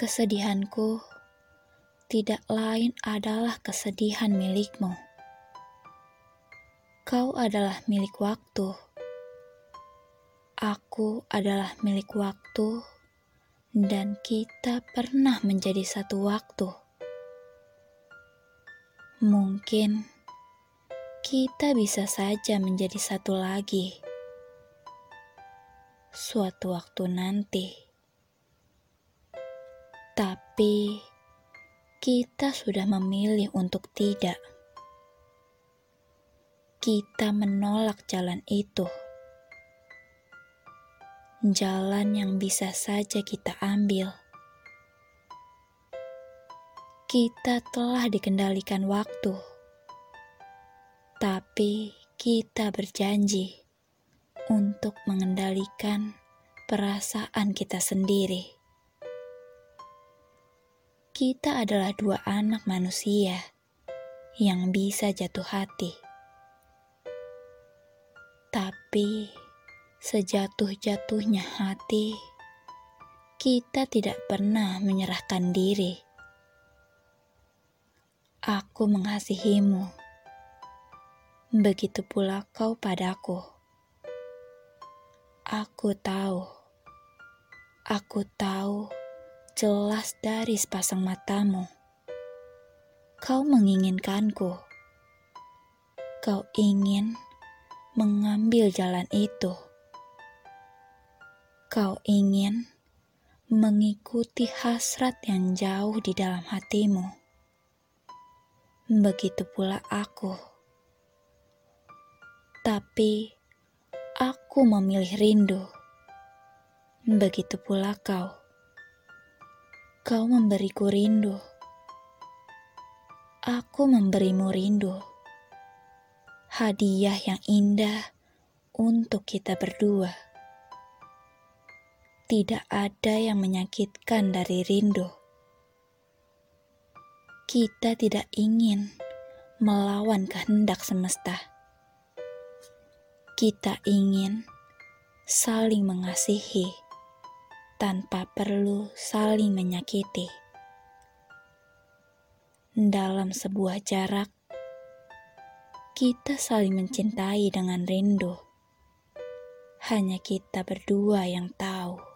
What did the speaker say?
Kesedihanku tidak lain adalah kesedihan milikmu. Kau adalah milik waktu. Aku adalah milik waktu, dan kita pernah menjadi satu waktu. Mungkin kita bisa saja menjadi satu lagi suatu waktu nanti, tapi kita sudah memilih untuk tidak. Kita menolak jalan itu, jalan yang bisa saja kita ambil kita telah dikendalikan waktu, tapi kita berjanji untuk mengendalikan perasaan kita sendiri. Kita adalah dua anak manusia yang bisa jatuh hati, tapi sejatuh-jatuhnya hati, kita tidak pernah menyerahkan diri Aku mengasihimu. Begitu pula kau padaku. Aku tahu. Aku tahu jelas dari sepasang matamu. Kau menginginkanku. Kau ingin mengambil jalan itu. Kau ingin mengikuti hasrat yang jauh di dalam hatimu begitu pula aku. Tapi aku memilih rindu. Begitu pula kau. Kau memberiku rindu. Aku memberimu rindu. Hadiah yang indah untuk kita berdua. Tidak ada yang menyakitkan dari rindu kita tidak ingin melawan kehendak semesta. Kita ingin saling mengasihi tanpa perlu saling menyakiti. Dalam sebuah jarak, kita saling mencintai dengan rindu. Hanya kita berdua yang tahu.